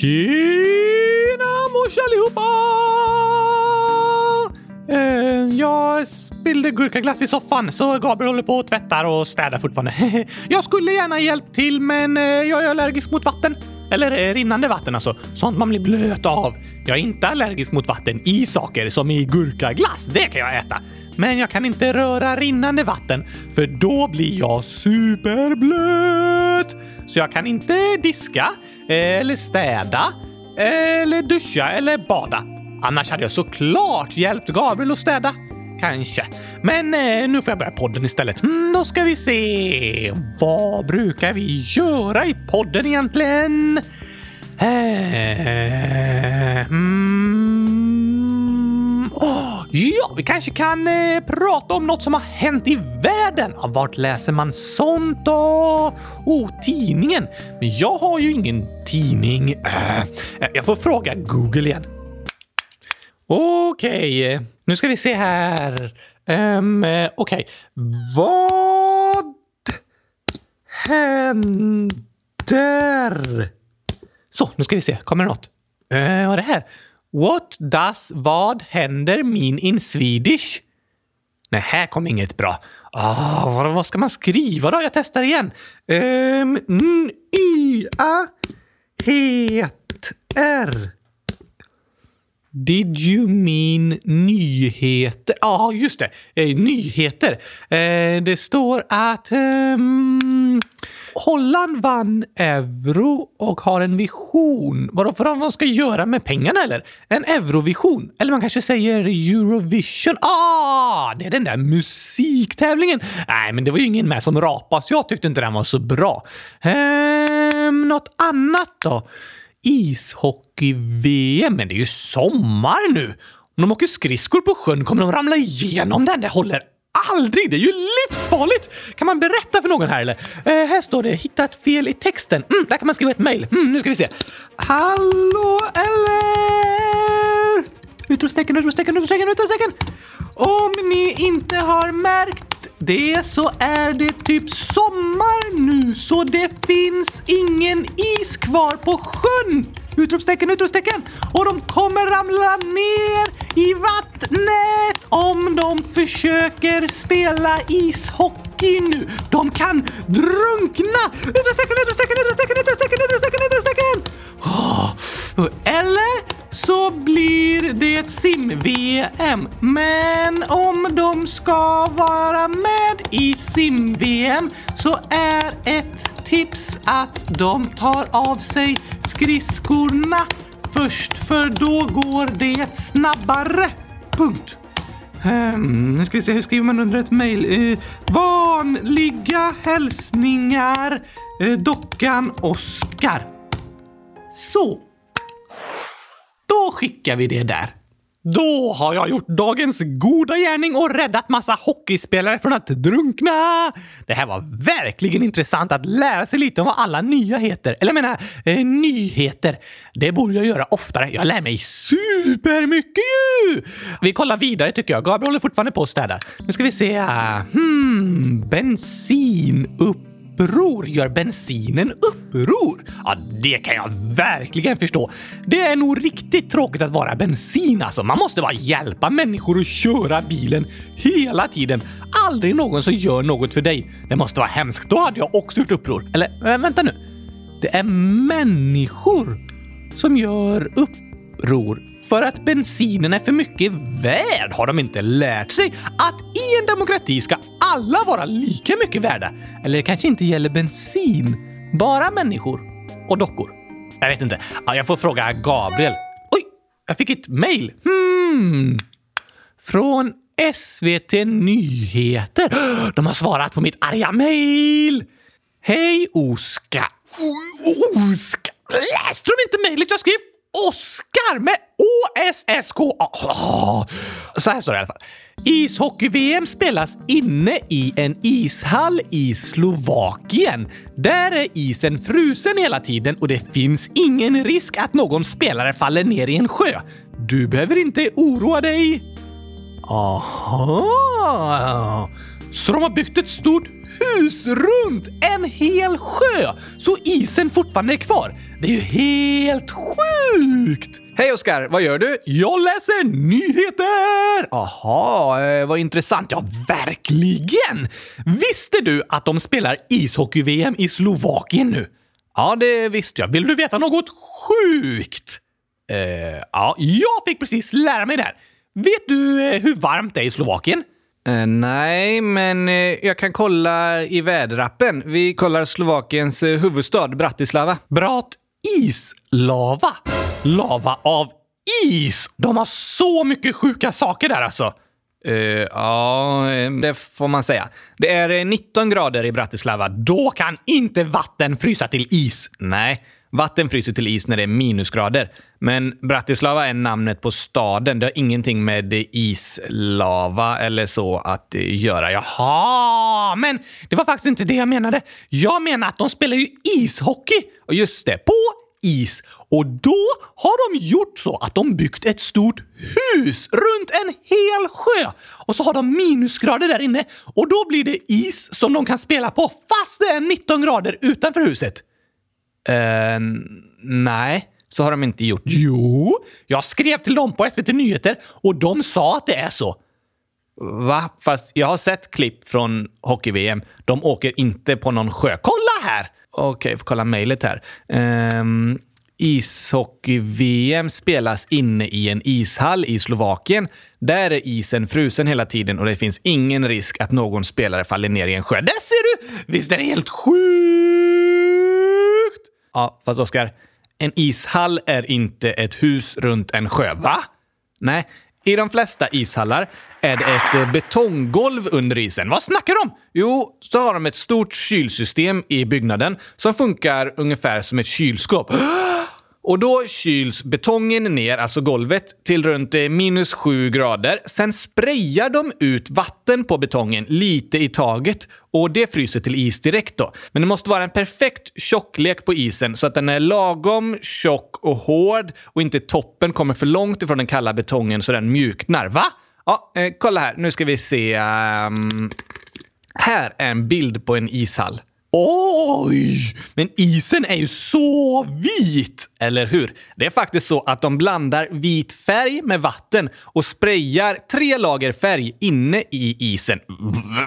Tjena mors allihopa! Eh, jag spillde gurkaglass i soffan så Gabriel håller på och tvättar och städar fortfarande. jag skulle gärna hjälpt till men eh, jag är allergisk mot vatten. Eller eh, rinnande vatten alltså. Sånt man blir blöt av. Jag är inte allergisk mot vatten i saker som i gurkaglass. Det kan jag äta. Men jag kan inte röra rinnande vatten för då blir jag superblöt. Så jag kan inte diska eh, eller städa eh, eller duscha eller bada. Annars hade jag såklart hjälpt Gabriel att städa. Kanske. Men eh, nu får jag börja podden istället. Mm, då ska vi se. Vad brukar vi göra i podden egentligen? Eh, mm, oh, ja, vi kanske kan eh, prata om något som har hänt i världen. Ja, vart läser man sånt då? Oh, tidningen. Men jag har ju ingen tidning. Uh, jag får fråga Google igen. Okej, okay. nu ska vi se här. Um, Okej, okay. vad händer? Så, nu ska vi se. Kommer det något? Uh, vad är det här? What does vad händer mean in Swedish? Nej, här kom inget bra. Oh, vad, vad ska man skriva då? Jag testar igen. Um, n y a heter did you mean nyheter? Ja, ah, just det. Eh, nyheter. Eh, det står att Um Holland vann euro och har en vision. Vadå för vad de ska göra med pengarna eller? En eurovision? Eller man kanske säger Eurovision? Ah, det är den där musiktävlingen. Nej, men det var ju ingen med som rapas. Jag tyckte inte den var så bra. Ehm, något annat då? ishockey-VM, men det är ju sommar nu. Om de åker skridskor på sjön kommer de ramla igenom den. Det håller aldrig! Det är ju livsfarligt! Kan man berätta för någon här eller? Eh, här står det “Hitta ett fel i texten”. Mm, där kan man skriva ett mejl. Mm, nu ska vi se. Hallå eller? Utropstecken, utropstecken, utropstecken, utropstecken! Om ni inte har märkt det så är det typ sommar nu så det finns ingen is kvar på sjön! Utropstecken, utropstecken! Och de kommer ramla ner i vattnet om de försöker spela ishockey nu. De kan drunkna! Utropstecken, utropstecken, utropstecken, utropstecken, utropstecken, utropstecken! Oh. Eller så blir det sim-VM. Men om de ska vara med i sim-VM så är ett tips att de tar av sig skridskorna först för då går det snabbare. Punkt. Um, nu ska vi se, hur skriver man under ett mejl? Uh, vanliga hälsningar, uh, dockan Oskar. Så. Då skickar vi det där. Då har jag gjort dagens goda gärning och räddat massa hockeyspelare från att drunkna! Det här var verkligen intressant att lära sig lite om vad alla nya heter. Eller jag menar, eh, nyheter. Det borde jag göra oftare. Jag lär mig supermycket ju! Vi kollar vidare tycker jag. Gabriel håller fortfarande på och städar. Nu ska vi se. Hmm, bensin upp uppror gör bensinen uppror. Ja, det kan jag verkligen förstå. Det är nog riktigt tråkigt att vara bensin alltså. Man måste bara hjälpa människor att köra bilen hela tiden. Aldrig någon som gör något för dig. Det måste vara hemskt. Då hade jag också gjort uppror. Eller vänta nu. Det är människor som gör uppror för att bensinen är för mycket värd har de inte lärt sig att i en demokrati ska alla vara lika mycket värda. Eller det kanske inte gäller bensin, bara människor och dockor. Jag vet inte. Jag får fråga Gabriel. Oj, jag fick ett mejl. Hmm. Från SVT Nyheter. De har svarat på mitt arga mejl. Hej Oskar. Oskar! Läste de inte mejlet jag skrev? Oskar med O-S-S-K. Oh, ah, så här står det i alla fall. Ishockey-VM spelas inne i en ishall i Slovakien. Där är isen frusen hela tiden och det finns ingen risk att någon spelare faller ner i en sjö. Du behöver inte oroa dig. Aha! Så de har byggt ett stort hus runt en hel sjö, så isen fortfarande är kvar. Det är ju helt sjukt! Hej Oskar, vad gör du? Jag läser nyheter! Aha, eh, vad intressant. Ja, verkligen! Visste du att de spelar ishockey-VM i Slovakien nu? Ja, det visste jag. Vill du veta något sjukt? Eh, ja, jag fick precis lära mig det här. Vet du eh, hur varmt det är i Slovakien? Eh, nej, men eh, jag kan kolla i väderappen. Vi kollar Slovakiens eh, huvudstad Bratislava. Brat islava. Lava av is! De har så mycket sjuka saker där alltså. Ja, det får man säga. Det är 19 eh, grader i Bratislava. Då kan inte vatten frysa till is. Nej, vatten fryser till is när det är minusgrader. Men Bratislava är namnet på staden. Det har ingenting med islava eller så att eh, göra. Jaha, men det var faktiskt inte det jag menade. Jag menar att de spelar ju ishockey. Och just det, på is. Och då har de gjort så att de byggt ett stort hus runt en hel sjö. Och så har de minusgrader där inne och då blir det is som de kan spela på fast det är 19 grader utanför huset. Uh, nej, så har de inte gjort. Jo, jag skrev till dem på SVT Nyheter och de sa att det är så. Va? Fast jag har sett klipp från hockey-VM. De åker inte på någon sjö. Kolla här! Okej, okay, får kolla mejlet här. Um, Ishockey-VM spelas inne i en ishall i Slovakien. Där är isen frusen hela tiden och det finns ingen risk att någon spelare faller ner i en sjö. Där ser du! Visst är det helt sjukt? Ja, fast Oskar, en ishall är inte ett hus runt en sjö, va? Nej, i de flesta ishallar är det ett eh, betonggolv under isen. Vad snackar du om? Jo, så har de ett stort kylsystem i byggnaden som funkar ungefär som ett kylskåp. Och då kyls betongen ner, alltså golvet, till runt eh, minus 7 grader. Sen sprayar de ut vatten på betongen lite i taget och det fryser till is direkt då. Men det måste vara en perfekt tjocklek på isen så att den är lagom tjock och hård och inte toppen kommer för långt ifrån den kalla betongen så den mjuknar. Va? Ja, eh, kolla här. Nu ska vi se. Um... Här är en bild på en ishall. Oj! Men isen är ju så vit! Eller hur? Det är faktiskt så att de blandar vit färg med vatten och sprayar tre lager färg inne i isen.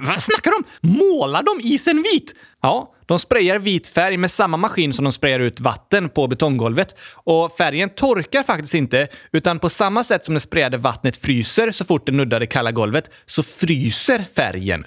Vad snackar de? Målar de isen vit? Ja, de sprayar vit färg med samma maskin som de sprayar ut vatten på betonggolvet. Och färgen torkar faktiskt inte, utan på samma sätt som det sprayade vattnet fryser så fort det nuddar det kalla golvet, så fryser färgen.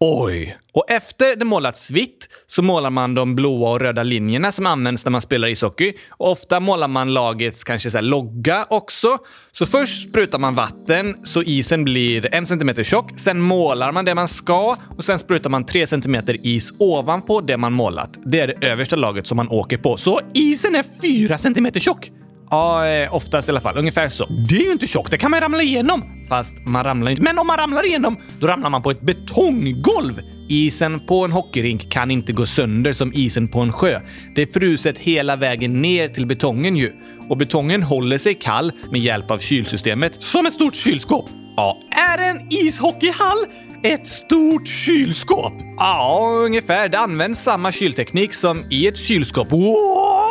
Oj! Och efter det målats vitt så målar man de blåa och röda linjerna som används när man spelar ishockey. Och ofta målar man lagets kanske så logga också. Så först sprutar man vatten så isen blir en centimeter tjock. Sen målar man det man ska och sen sprutar man tre centimeter is ovanpå det man målat. Det är det översta laget som man åker på. Så isen är fyra centimeter tjock? Ja, eh, oftast i alla fall. Ungefär så. Det är ju inte tjockt, det kan man ramla igenom. Fast man ramlar inte. Men om man ramlar igenom, då ramlar man på ett betonggolv. Isen på en hockeyrink kan inte gå sönder som isen på en sjö. Det är fruset hela vägen ner till betongen ju. Och betongen håller sig kall med hjälp av kylsystemet. Som ett stort kylskåp. Ja. Är en ishockeyhall ett stort kylskåp? Ja, ungefär. Det används samma kylteknik som i ett kylskåp. Wow!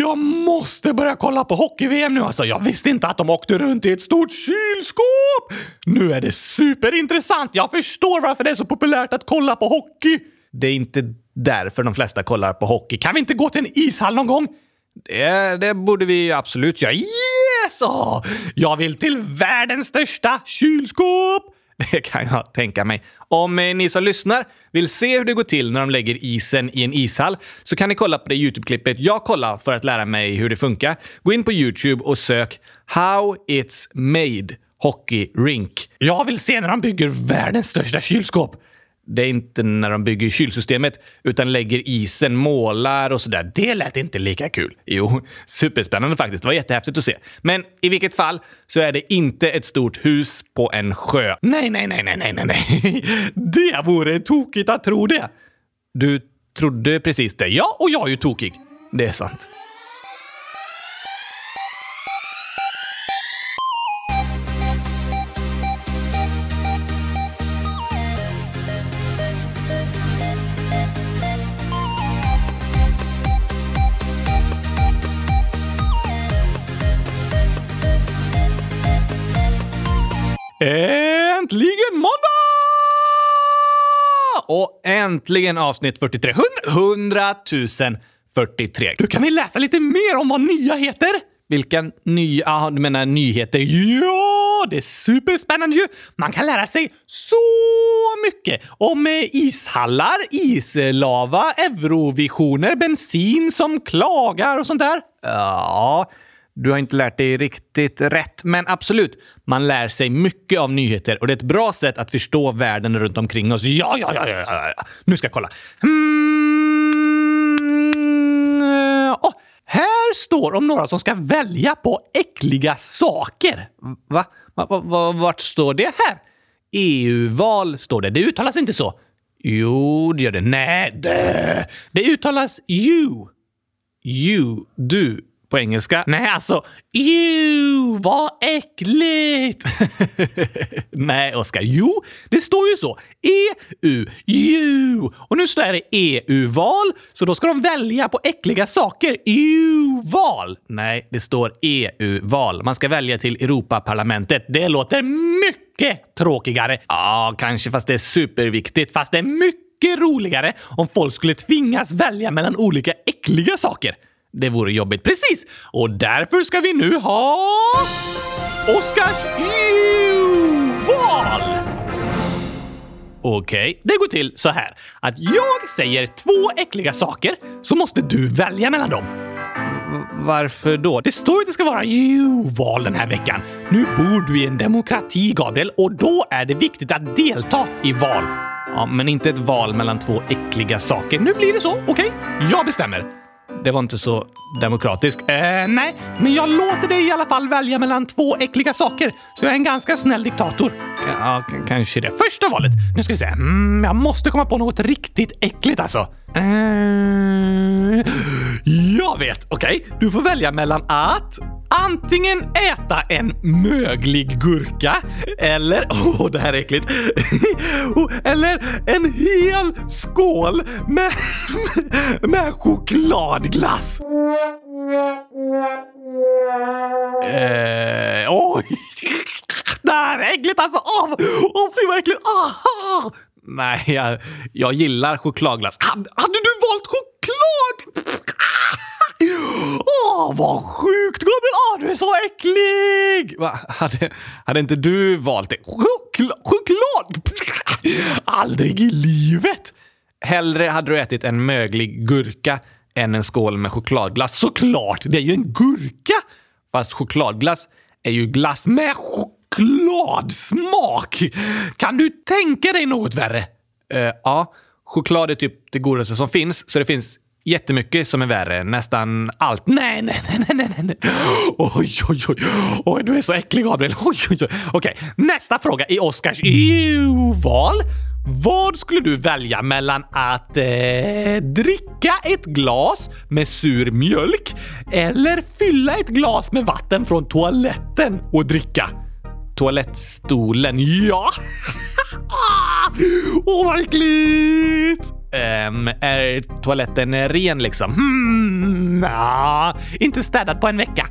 Jag måste börja kolla på hockey-VM nu alltså. Jag visste inte att de åkte runt i ett stort kylskåp. Nu är det superintressant. Jag förstår varför det är så populärt att kolla på hockey. Det är inte därför de flesta kollar på hockey. Kan vi inte gå till en ishall någon gång? Det, det borde vi absolut göra. Yes! Oh, jag vill till världens största kylskåp! Det kan jag tänka mig. Om eh, ni som lyssnar vill se hur det går till när de lägger isen i en ishall så kan ni kolla på det YouTube-klippet jag kollar för att lära mig hur det funkar. Gå in på YouTube och sök “How it's made hockey rink”. Jag vill se när de bygger världens största kylskåp. Det är inte när de bygger kylsystemet, utan lägger isen, målar och sådär. Det lät inte lika kul. Jo, superspännande faktiskt. Det var jättehäftigt att se. Men i vilket fall så är det inte ett stort hus på en sjö. Nej, nej, nej, nej, nej, nej, nej. Det vore tokigt att tro det. Du trodde precis det. Ja, och jag är ju tokig. Det är sant. Äntligen måndag! Och äntligen avsnitt 43. 100 043. Du kan vi läsa lite mer om vad nya heter? Vilken ny... Ah, du menar nyheter? Ja, det är superspännande ju! Man kan lära sig så mycket om eh, ishallar, islava, eurovisioner, bensin som klagar och sånt där. Ja, du har inte lärt dig riktigt rätt, men absolut. Man lär sig mycket av nyheter och det är ett bra sätt att förstå världen runt omkring oss. Ja, ja, ja, ja, ja. Nu ska jag kolla. Mm. oh, här står om några som ska välja på äckliga saker. Va? va, va vart står det här? EU-val står det. Det uttalas inte så. Jo, det gör det. Nej, det, det uttalas you. You, du på engelska. Nej, alltså Ew, vad äckligt! Nej, Oskar. Jo, det står ju så. EU, ju. Och nu står det EU-val, så då ska de välja på äckliga saker. EU-val. Nej, det står EU-val. Man ska välja till Europaparlamentet. Det låter mycket tråkigare. Ja, kanske, fast det är superviktigt. Fast det är mycket roligare om folk skulle tvingas välja mellan olika äckliga saker. Det vore jobbigt. Precis! Och därför ska vi nu ha... Oscars EU-val! Okej, okay. det går till så här att jag säger två äckliga saker så måste du välja mellan dem. Varför då? Det står att det ska vara EU-val den här veckan. Nu bor du i en demokrati, Gabriel, och då är det viktigt att delta i val. Ja, men inte ett val mellan två äckliga saker. Nu blir det så. Okej, okay? jag bestämmer. Det var inte så demokratiskt. Eh, nej, men jag låter dig i alla fall välja mellan två äckliga saker, så jag är en ganska snäll diktator. Ja, kanske det. Första valet. Nu ska vi se. Mm, jag måste komma på något riktigt äckligt alltså. Uh... jag vet! Okej, okay. du får välja mellan att antingen äta en möglig gurka eller, åh oh, det här är äckligt, oh, eller en hel skål med, med chokladglass. Eh, oj! Det här är äckligt alltså! Åh, oh, fy vad äckligt! Oh. Nej, jag, jag gillar chokladglass. Hade, hade du valt choklad? Åh, oh, vad sjukt Gabriel! Åh, oh, du är så äcklig! Va? Hade, hade inte du valt det? Chokla, choklad? Aldrig i livet! Hellre hade du ätit en möglig gurka än en skål med chokladglass. Såklart! Det är ju en gurka! Fast chokladglass är ju glass med chokladsmak! Kan du tänka dig något värre? Uh, ja, choklad är typ det godaste som finns, så det finns jättemycket som är värre. Nästan allt. Nej, nej, nej, nej, nej, nej. Oj, oj, oj. Oj, du är så äcklig, Gabriel. Oj, oj, oj. Okej, nästa fråga i Oscars EU-val. Vad skulle du välja mellan att eh, dricka ett glas med sur mjölk eller fylla ett glas med vatten från toaletten och dricka? Toalettstolen, ja! Åh, oh, vad äckligt! Um, är toaletten ren liksom? Hmm, nah, inte städad på en vecka.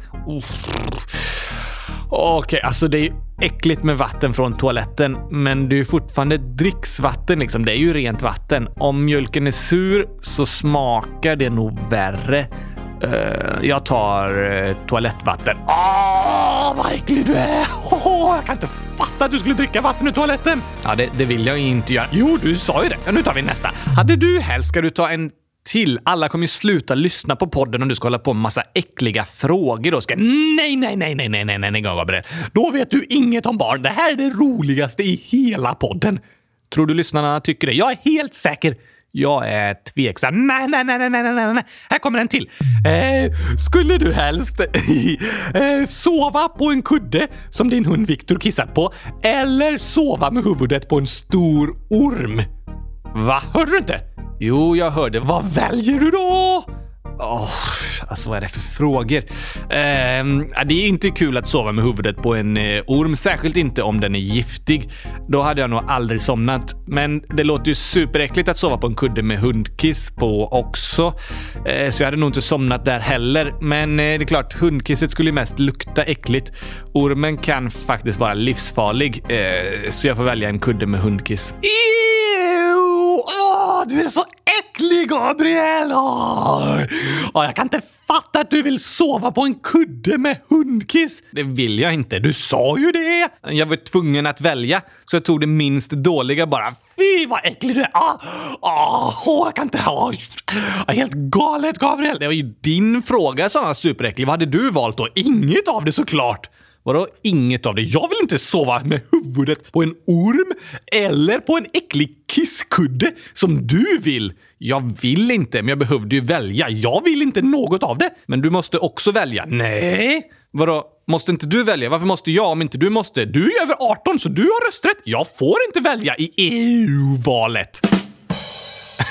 Okej, okay, alltså det är äckligt med vatten från toaletten, men det är fortfarande dricksvatten liksom. Det är ju rent vatten. Om mjölken är sur så smakar det nog värre. Uh, jag tar uh, toalettvatten. Åh, vad äcklig du är! Oh, jag kan inte fatta att du skulle dricka vatten ur toaletten. Ja, det, det vill jag inte göra. Jo, du sa ju det. Ja, nu tar vi nästa. Hade du helst ska du ta en till. Alla kommer ju sluta lyssna på podden om du ska hålla på med massa äckliga frågor. Då ska nej, nej, nej, nej, nej, nej, nej, nej, Gabriel. Då vet du inget om barn. Det här är det roligaste i hela podden. Tror du lyssnarna tycker det? Jag är helt säker. Jag är tveksam. Nej, nej, nej, nej, nej, nej, nej. Här kommer en till. Eh, skulle du helst eh, sova på en kudde som din hund Viktor kissat på eller sova med huvudet på en stor orm? Va? Hörde du inte? Jo, jag hörde. Vad väljer du då? Oh, alltså vad är det för frågor? Eh, det är inte kul att sova med huvudet på en eh, orm, särskilt inte om den är giftig. Då hade jag nog aldrig somnat. Men det låter ju superäckligt att sova på en kudde med hundkiss på också. Eh, så jag hade nog inte somnat där heller. Men eh, det är klart, hundkisset skulle ju mest lukta äckligt. Ormen kan faktiskt vara livsfarlig, eh, så jag får välja en kudde med hundkiss. Ew! Åh, du är så äcklig, Gabriel! Åh, Åh, jag kan inte fatta att du vill sova på en kudde med hundkiss. Det vill jag inte. Du sa ju det! Jag var tvungen att välja, så jag tog det minst dåliga bara. Fy vad äcklig du är! Ah, ah, åh, jag kan inte... Ah, helt galet, Gabriel! Det var ju din fråga som var superäcklig. Vad hade du valt då? Inget av det såklart! Vadå inget av det? Jag vill inte sova med huvudet på en orm eller på en äcklig kisskudde som du vill. Jag vill inte, men jag behövde ju välja. Jag vill inte något av det. Men du måste också välja. Nej! Vadå? Måste inte du välja? Varför måste jag om inte du måste? Du är över 18 så du har rösträtt. Jag får inte välja i EU-valet.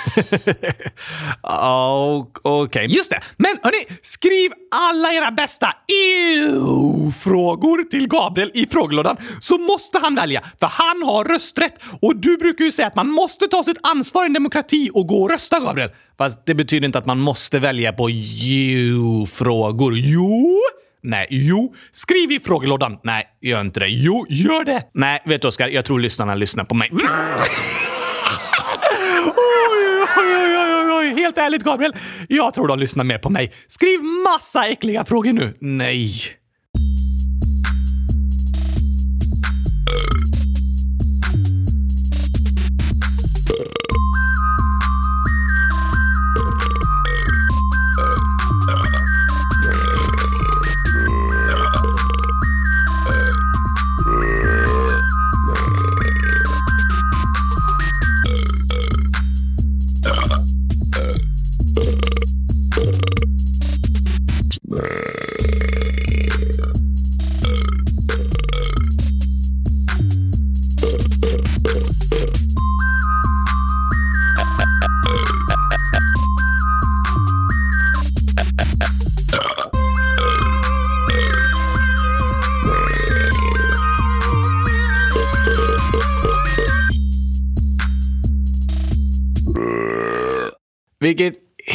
Okej, okay. just det. Men hörni, skriv alla era bästa EU-frågor till Gabriel i frågelådan så måste han välja, för han har rösträtt. Och du brukar ju säga att man måste ta sitt ansvar i en demokrati och gå och rösta, Gabriel. Fast det betyder inte att man måste välja på EU-frågor. Jo! Nej, jo. Skriv i frågelådan. Nej, gör inte det. Jo, gör det. Nej, vet du Oskar, jag tror lyssnarna lyssnar på mig oj, oj, oj, oj, oj, helt ärligt Gabriel. Jag tror de lyssnar mer på mig. Skriv massa äckliga frågor nu. Nej.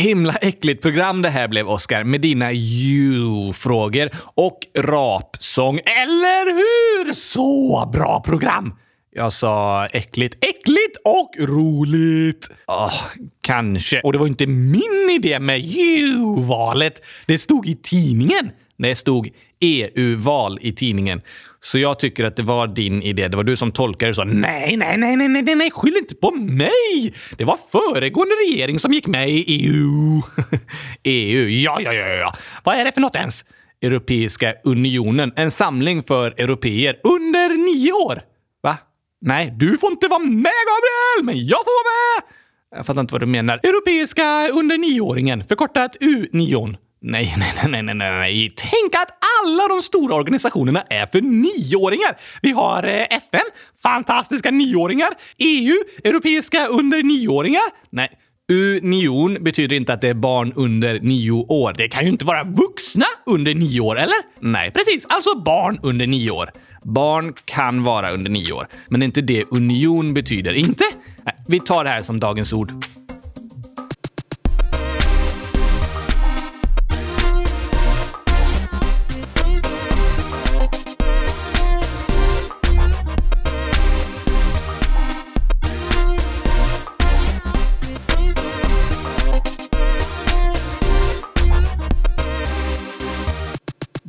Himla äckligt program det här blev, Oscar, med dina you-frågor och rapsång. Eller hur? Så bra program! Jag sa äckligt. Äckligt och roligt! Oh, kanske. Och det var inte min idé med you-valet. Det stod i tidningen. Det stod EU-val i tidningen. Så jag tycker att det var din idé. Det var du som tolkade det så. Nej, nej, nej, nej, nej, nej, skyll inte på mig! Det var föregående regering som gick med i EU. EU, ja, ja, ja, ja. Vad är det för något ens? Europeiska unionen. En samling för europeer under nio år. Va? Nej, du får inte vara med, Gabriel! Men jag får vara med! Jag fattar inte vad du menar. Europeiska under nioåringen, förkortat U9. Nej, nej, nej, nej, nej, nej. Tänk att alla de stora organisationerna är för nioåringar. Vi har eh, FN, fantastiska nioåringar. EU, europeiska under nioåringar. Nej, Union betyder inte att det är barn under nio år. Det kan ju inte vara vuxna under nio år, eller? Nej, precis. Alltså barn under nio år. Barn kan vara under nio år, men det är inte det union betyder. Inte? Nej, vi tar det här som dagens ord.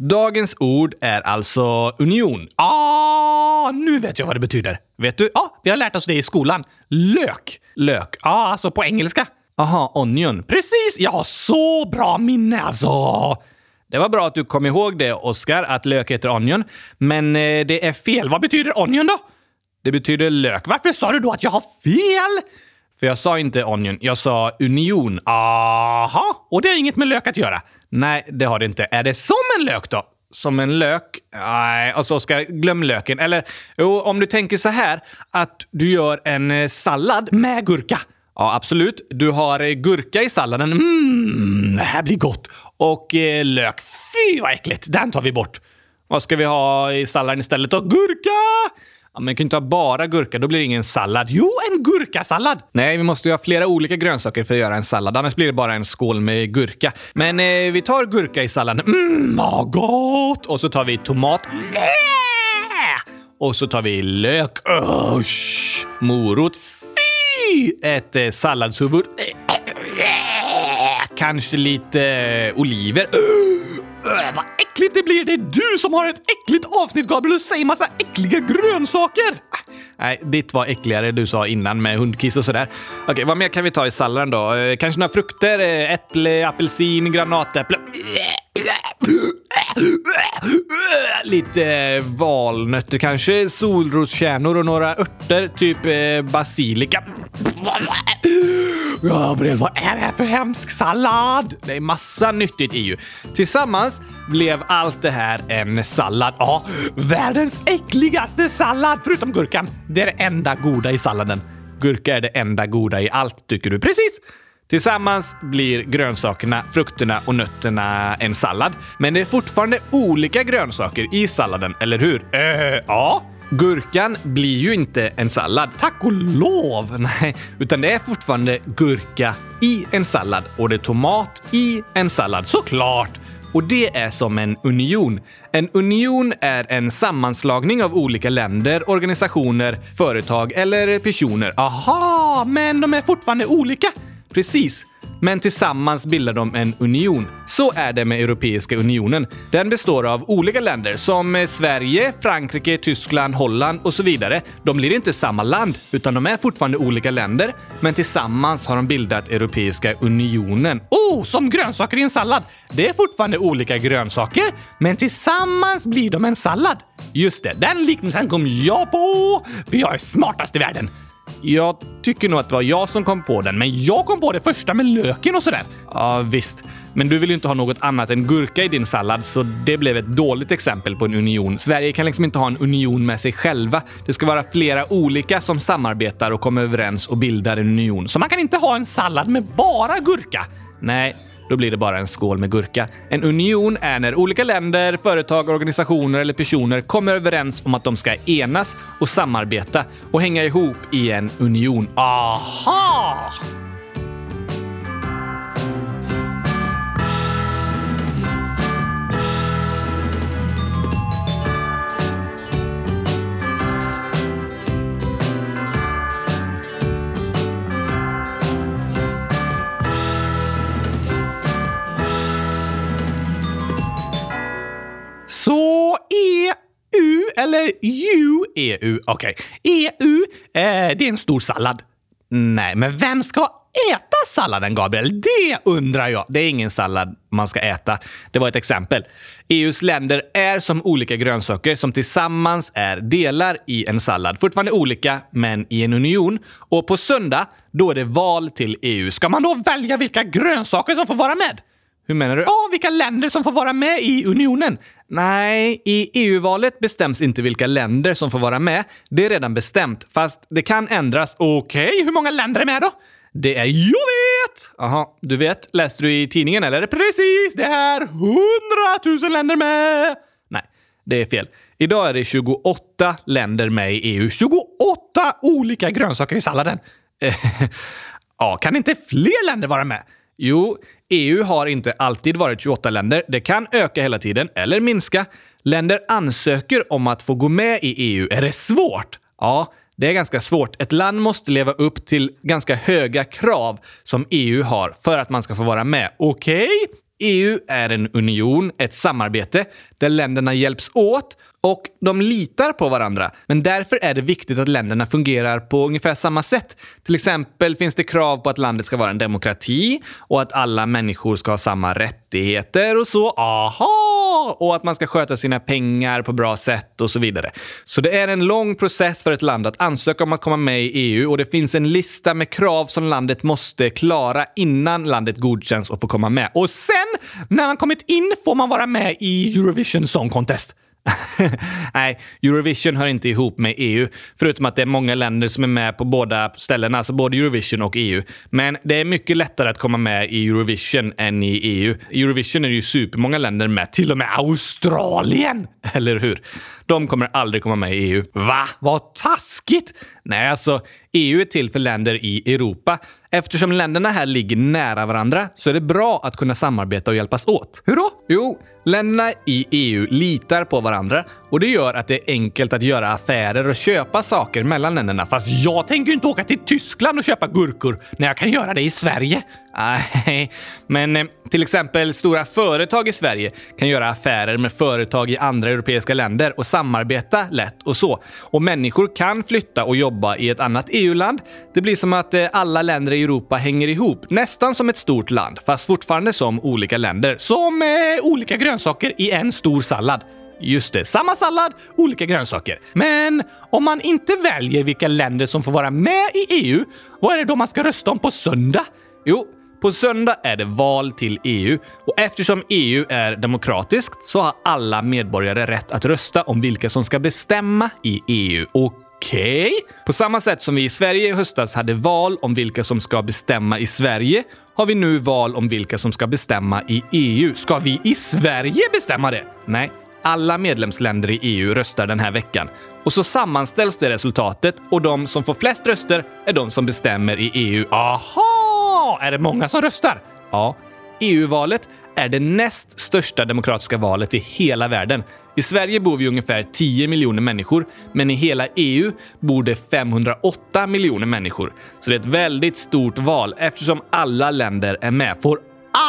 Dagens ord är alltså union. Ah, nu vet jag vad det betyder. Vet du? Ja, vi har lärt oss det i skolan. Lök. Lök. Ja, ah, alltså på engelska. Aha, onion. Precis! Jag har så bra minne alltså! Det var bra att du kom ihåg det, Oscar, att lök heter onion. Men eh, det är fel. Vad betyder onion då? Det betyder lök. Varför sa du då att jag har fel? För jag sa inte onion, jag sa union. Aha, och det har inget med lök att göra. Nej, det har det inte. Är det som en lök då? Som en lök? Nej, alltså Oskar, glöm löken. Eller jo, om du tänker så här att du gör en eh, sallad med gurka. Ja, absolut. Du har eh, gurka i salladen. Mmm, det här blir gott. Och eh, lök. Fy vad äckligt! Den tar vi bort. Vad ska vi ha i salladen istället då? Gurka! Ja, men kan inte ha bara gurka, då blir det ingen sallad. Jo, en gurkasallad! Nej, vi måste ju ha flera olika grönsaker för att göra en sallad. Annars blir det bara en skål med gurka. Men eh, vi tar gurka i salladen. Mm, vad gott! Och så tar vi tomat. Och så tar vi lök. Usch! Morot. Fy! Ett eh, salladshuvud. Kanske lite eh, oliver. Öh, vad äckligt det blir! Det är du som har ett äckligt avsnitt, Gabriel, och säger massa äckliga grönsaker! Ah, nej, ditt var äckligare du sa innan med hundkiss och sådär. Okej, vad mer kan vi ta i salladen då? Eh, kanske några frukter? Eh, äpple, apelsin, granatäpple. Lite eh, valnötter kanske, solroskärnor och några örter, typ eh, basilika. Gabriel, vad är det här för hemsk sallad? Det är massa nyttigt i ju. Tillsammans blev allt det här en sallad. Ja, världens äckligaste sallad förutom gurkan. Det är det enda goda i salladen. Gurka är det enda goda i allt, tycker du. Precis! Tillsammans blir grönsakerna, frukterna och nötterna en sallad. Men det är fortfarande olika grönsaker i salladen, eller hur? Uh, ja. Gurkan blir ju inte en sallad, tack och lov! Nej, utan det är fortfarande gurka i en sallad och det är tomat i en sallad, såklart! Och det är som en union. En union är en sammanslagning av olika länder, organisationer, företag eller personer. Aha, men de är fortfarande olika! Precis. Men tillsammans bildar de en union. Så är det med Europeiska unionen. Den består av olika länder som eh, Sverige, Frankrike, Tyskland, Holland och så vidare. De blir inte samma land, utan de är fortfarande olika länder, men tillsammans har de bildat Europeiska unionen. Oh, som grönsaker i en sallad! Det är fortfarande olika grönsaker, men tillsammans blir de en sallad. Just det, den liknelsen kom jag på, för jag är smartast i världen. Jag tycker nog att det var jag som kom på den, men jag kom på det första med löken och sådär. Ja, visst. Men du vill ju inte ha något annat än gurka i din sallad, så det blev ett dåligt exempel på en union. Sverige kan liksom inte ha en union med sig själva. Det ska vara flera olika som samarbetar och kommer överens och bildar en union. Så man kan inte ha en sallad med bara gurka. Nej, då blir det bara en skål med gurka. En union är när olika länder, företag, organisationer eller personer kommer överens om att de ska enas och samarbeta och hänga ihop i en union. Aha! Så EU eller EU? Okej, okay. EU, eh, det är en stor sallad. Nej, men vem ska äta salladen, Gabriel? Det undrar jag. Det är ingen sallad man ska äta. Det var ett exempel. EUs länder är som olika grönsaker som tillsammans är delar i en sallad. Fortfarande olika, men i en union. Och på söndag, då är det val till EU. Ska man då välja vilka grönsaker som får vara med? Hur menar du? Ja, vilka länder som får vara med i unionen. Nej, i EU-valet bestäms inte vilka länder som får vara med. Det är redan bestämt, fast det kan ändras. Okej, okay, hur många länder är med då? Det är jag vet! Jaha, du vet? Läste du i tidningen eller? Precis, det är hundratusen länder med! Nej, det är fel. Idag är det 28 länder med i EU. 28 olika grönsaker i salladen! ja, kan inte fler länder vara med? Jo, EU har inte alltid varit 28 länder. Det kan öka hela tiden eller minska. Länder ansöker om att få gå med i EU. Är det svårt? Ja, det är ganska svårt. Ett land måste leva upp till ganska höga krav som EU har för att man ska få vara med. Okej? Okay? EU är en union, ett samarbete, där länderna hjälps åt och de litar på varandra. Men därför är det viktigt att länderna fungerar på ungefär samma sätt. Till exempel finns det krav på att landet ska vara en demokrati och att alla människor ska ha samma rättigheter och så. Aha! Och att man ska sköta sina pengar på bra sätt och så vidare. Så det är en lång process för ett land att ansöka om att komma med i EU och det finns en lista med krav som landet måste klara innan landet godkänns och får komma med. Och sen, när man kommit in, får man vara med i Eurovision Song Contest. Nej, Eurovision hör inte ihop med EU, förutom att det är många länder som är med på båda ställena, alltså både Eurovision och EU. Men det är mycket lättare att komma med i Eurovision än i EU. I Eurovision är det ju supermånga länder med, till och med Australien! Eller hur? De kommer aldrig komma med i EU. Va? Vad taskigt! Nej, alltså EU är till för länder i Europa. Eftersom länderna här ligger nära varandra så är det bra att kunna samarbeta och hjälpas åt. Hur då? Jo, länderna i EU litar på varandra och det gör att det är enkelt att göra affärer och köpa saker mellan länderna. Fast jag tänker ju inte åka till Tyskland och köpa gurkor när jag kan göra det i Sverige. Nej, men eh, till exempel stora företag i Sverige kan göra affärer med företag i andra europeiska länder och samarbeta lätt och så. Och människor kan flytta och jobba i ett annat EU-land. Det blir som att eh, alla länder i Europa hänger ihop, nästan som ett stort land, fast fortfarande som olika länder. Som eh, olika grönsaker i en stor sallad. Just det, samma sallad, olika grönsaker. Men om man inte väljer vilka länder som får vara med i EU, vad är det då man ska rösta om på söndag? Jo, på söndag är det val till EU och eftersom EU är demokratiskt så har alla medborgare rätt att rösta om vilka som ska bestämma i EU. Okej? Okay. På samma sätt som vi i Sverige i höstas hade val om vilka som ska bestämma i Sverige har vi nu val om vilka som ska bestämma i EU. Ska vi i Sverige bestämma det? Nej, alla medlemsländer i EU röstar den här veckan. Och så sammanställs det resultatet och de som får flest röster är de som bestämmer i EU. Aha! Är det många som röstar? Ja. EU-valet är det näst största demokratiska valet i hela världen. I Sverige bor vi ungefär 10 miljoner människor, men i hela EU bor det 508 miljoner människor. Så det är ett väldigt stort val eftersom alla länder är med. Får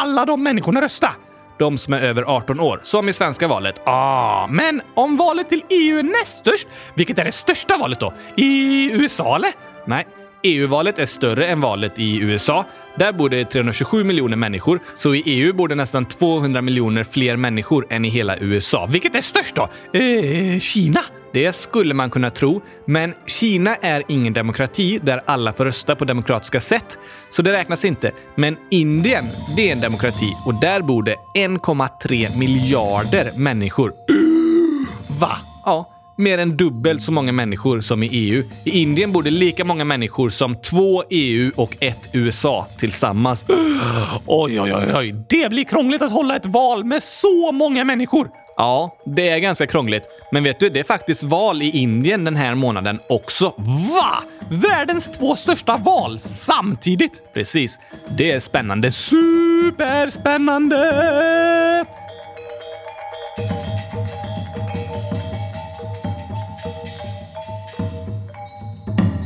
alla de människorna rösta? De som är över 18 år, som i svenska valet. Ah, men om valet till EU är näst störst, vilket är det största valet då? I USA eller? Nej, EU-valet är större än valet i USA. Där bor det 327 miljoner människor, så i EU bor det nästan 200 miljoner fler människor än i hela USA. Vilket är störst då? Eh, Kina? Det skulle man kunna tro, men Kina är ingen demokrati där alla får rösta på demokratiska sätt, så det räknas inte. Men Indien, det är en demokrati och där bor det 1,3 miljarder människor. Va? Ja, mer än dubbelt så många människor som i EU. I Indien bor det lika många människor som två EU och ett USA tillsammans. Oj, oj, oj, oj. Det blir krångligt att hålla ett val med så många människor. Ja, det är ganska krångligt. Men vet du, det är faktiskt val i Indien den här månaden också. Va? Världens två största val samtidigt? Precis. Det är spännande. Superspännande!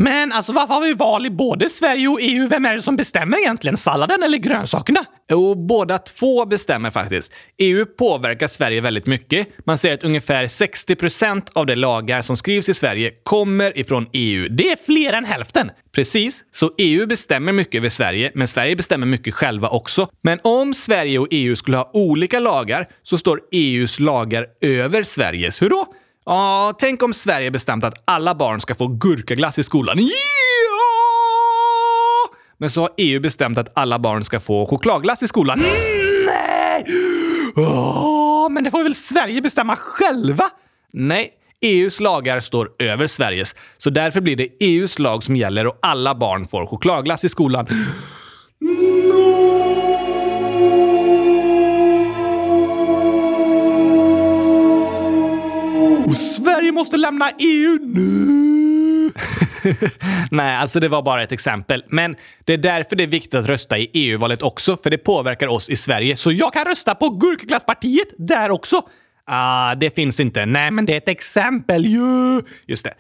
Men alltså varför har vi val i både Sverige och EU? Vem är det som bestämmer egentligen? Salladen eller grönsakerna? Jo, båda två bestämmer faktiskt. EU påverkar Sverige väldigt mycket. Man säger att ungefär 60% av de lagar som skrivs i Sverige kommer ifrån EU. Det är fler än hälften! Precis, så EU bestämmer mycket över Sverige, men Sverige bestämmer mycket själva också. Men om Sverige och EU skulle ha olika lagar så står EUs lagar över Sveriges. Hur då? Ja, tänk om Sverige bestämt att alla barn ska få gurkaglass i skolan. Ja! Men så har EU bestämt att alla barn ska få chokladglass i skolan. Nej! Oh, men det får väl Sverige bestämma själva? Nej, EUs lagar står över Sveriges. Så därför blir det EUs lag som gäller och alla barn får chokladglass i skolan. Sverige måste lämna EU nu! Nej, alltså det var bara ett exempel. Men det är därför det är viktigt att rösta i EU-valet också, för det påverkar oss i Sverige. Så jag kan rösta på Gurkaglasspartiet där också. Ah, det finns inte. Nej, men det är ett exempel ju! Just det.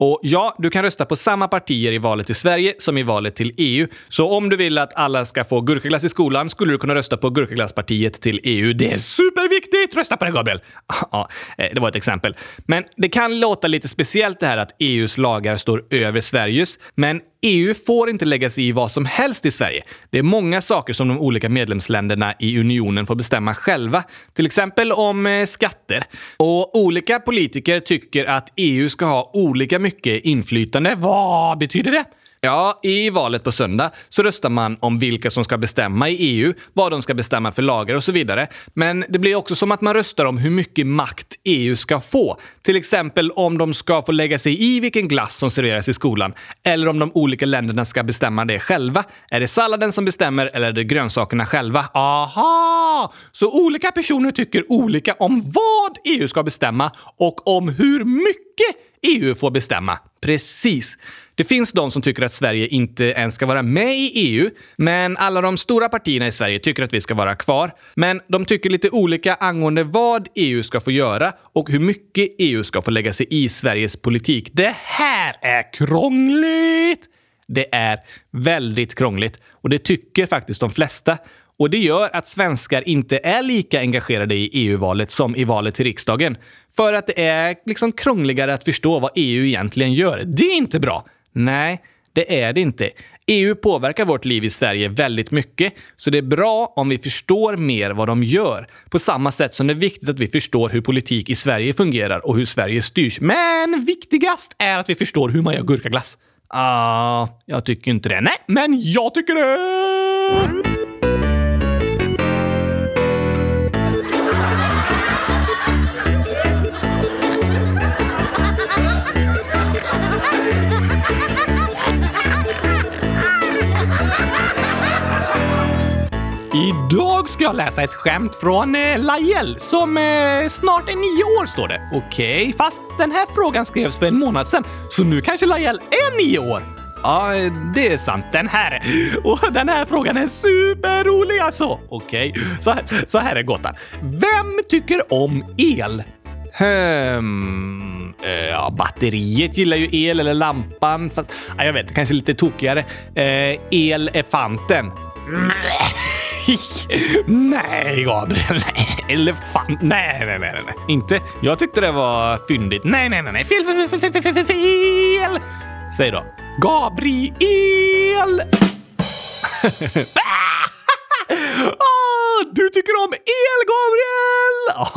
Och ja, du kan rösta på samma partier i valet till Sverige som i valet till EU. Så om du vill att alla ska få gurkaglass i skolan skulle du kunna rösta på Gurkaglasspartiet till EU. Det är superviktigt! Rösta på det, Gabriel! Ja, eh, det var ett exempel. Men det kan låta lite speciellt det här att EUs lagar står över Sveriges. Men EU får inte lägga sig i vad som helst i Sverige. Det är många saker som de olika medlemsländerna i unionen får bestämma själva. Till exempel om eh, skatter. Och olika politiker tycker att EU ska ha olika mycket mycket inflytande. Vad betyder det? Ja, i valet på söndag så röstar man om vilka som ska bestämma i EU, vad de ska bestämma för lagar och så vidare. Men det blir också som att man röstar om hur mycket makt EU ska få. Till exempel om de ska få lägga sig i vilken glass som serveras i skolan eller om de olika länderna ska bestämma det själva. Är det salladen som bestämmer eller är det grönsakerna själva? Aha! Så olika personer tycker olika om vad EU ska bestämma och om hur mycket EU får bestämma. Precis. Det finns de som tycker att Sverige inte ens ska vara med i EU, men alla de stora partierna i Sverige tycker att vi ska vara kvar. Men de tycker lite olika angående vad EU ska få göra och hur mycket EU ska få lägga sig i Sveriges politik. Det här är krångligt! Det är väldigt krångligt och det tycker faktiskt de flesta. Och det gör att svenskar inte är lika engagerade i EU-valet som i valet till riksdagen. För att det är liksom krångligare att förstå vad EU egentligen gör. Det är inte bra. Nej, det är det inte. EU påverkar vårt liv i Sverige väldigt mycket, så det är bra om vi förstår mer vad de gör. På samma sätt som det är viktigt att vi förstår hur politik i Sverige fungerar och hur Sverige styrs. Men viktigast är att vi förstår hur man gör gurkaglass. Ah, jag tycker inte det. Nej, men jag tycker det! Idag ska jag läsa ett skämt från eh, Lajel som eh, snart är nio år står det. Okej, okay, fast den här frågan skrevs för en månad sedan, så nu kanske Lajel är nio år. Ja, det är sant. Den här. Och den här frågan är superrolig alltså. Okej, okay. så, här, så här är gåtan. Vem tycker om el? Hmm. Ja, batteriet gillar ju el eller lampan. Fast, ja, jag vet, kanske lite tokigare. Eh, elefanten. nej, Gabriel. Nej. Elefant. Nej, nej, nej, nej. Inte. Jag tyckte det var fyndigt. Nej, nej, nej, nej. Fel, fel, fel, fel, fel, fel, fel. Säg då. Gabriel! Ah, du tycker om el, Gabriel!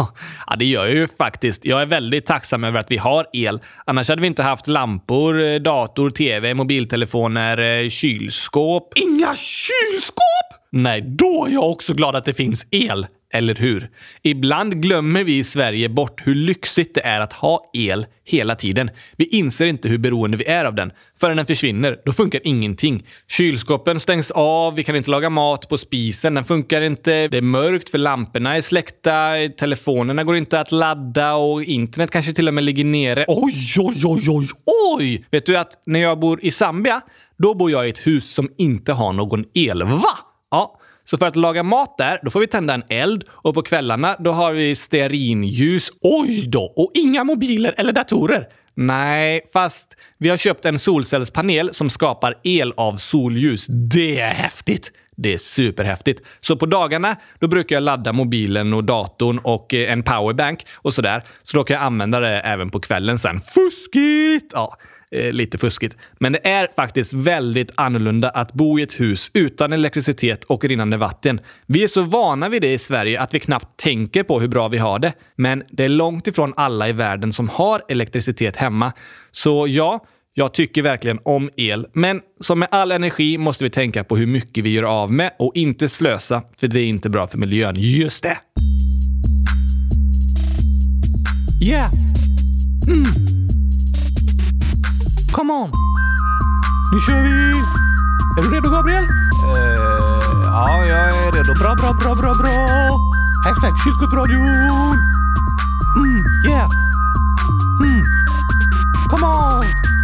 Ja, det gör jag ju faktiskt. Jag är väldigt tacksam över att vi har el. Annars hade vi inte haft lampor, eh, dator, tv, mobiltelefoner, eh, kylskåp. Inga kylskåp! Nej, då är jag också glad att det finns el. Eller hur? Ibland glömmer vi i Sverige bort hur lyxigt det är att ha el hela tiden. Vi inser inte hur beroende vi är av den. Förrän den försvinner, då funkar ingenting. Kylskåpen stängs av, vi kan inte laga mat på spisen, den funkar inte. Det är mörkt för lamporna är släckta, telefonerna går inte att ladda och internet kanske till och med ligger nere. Oj, oj, oj, oj, oj! Vet du att när jag bor i Zambia, då bor jag i ett hus som inte har någon el. Va? Så för att laga mat där, då får vi tända en eld och på kvällarna då har vi stearinljus. Oj då! Och inga mobiler eller datorer. Nej, fast vi har köpt en solcellspanel som skapar el av solljus. Det är häftigt! Det är superhäftigt. Så på dagarna då brukar jag ladda mobilen och datorn och eh, en powerbank och sådär. Så då kan jag använda det även på kvällen sen. Fuskigt! Ja, eh, lite fuskigt. Men det är faktiskt väldigt annorlunda att bo i ett hus utan elektricitet och rinnande vatten. Vi är så vana vid det i Sverige att vi knappt tänker på hur bra vi har det. Men det är långt ifrån alla i världen som har elektricitet hemma. Så ja, jag tycker verkligen om el, men som med all energi måste vi tänka på hur mycket vi gör av med och inte slösa, för det är inte bra för miljön. Just det! Yeah! Mm. Come on! Nu kör vi! Är du redo Gabriel? Uh, ja, jag är redo. Bra, bra, bra, bra, bra! Hashtag kylskåpsradion! Mm, yeah! Mm. Come on!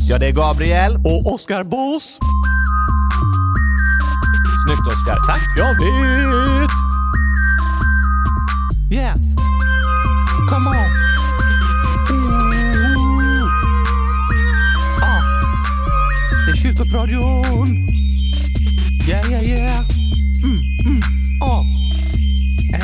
Ja, det är Gabriel. Och Oskar Boss. Snyggt Oskar. Tack. Jag vet. Yeah. Come on. Ooh. Ah. Det är Matradion! Yeah, yeah, yeah! Mm, mm, ah.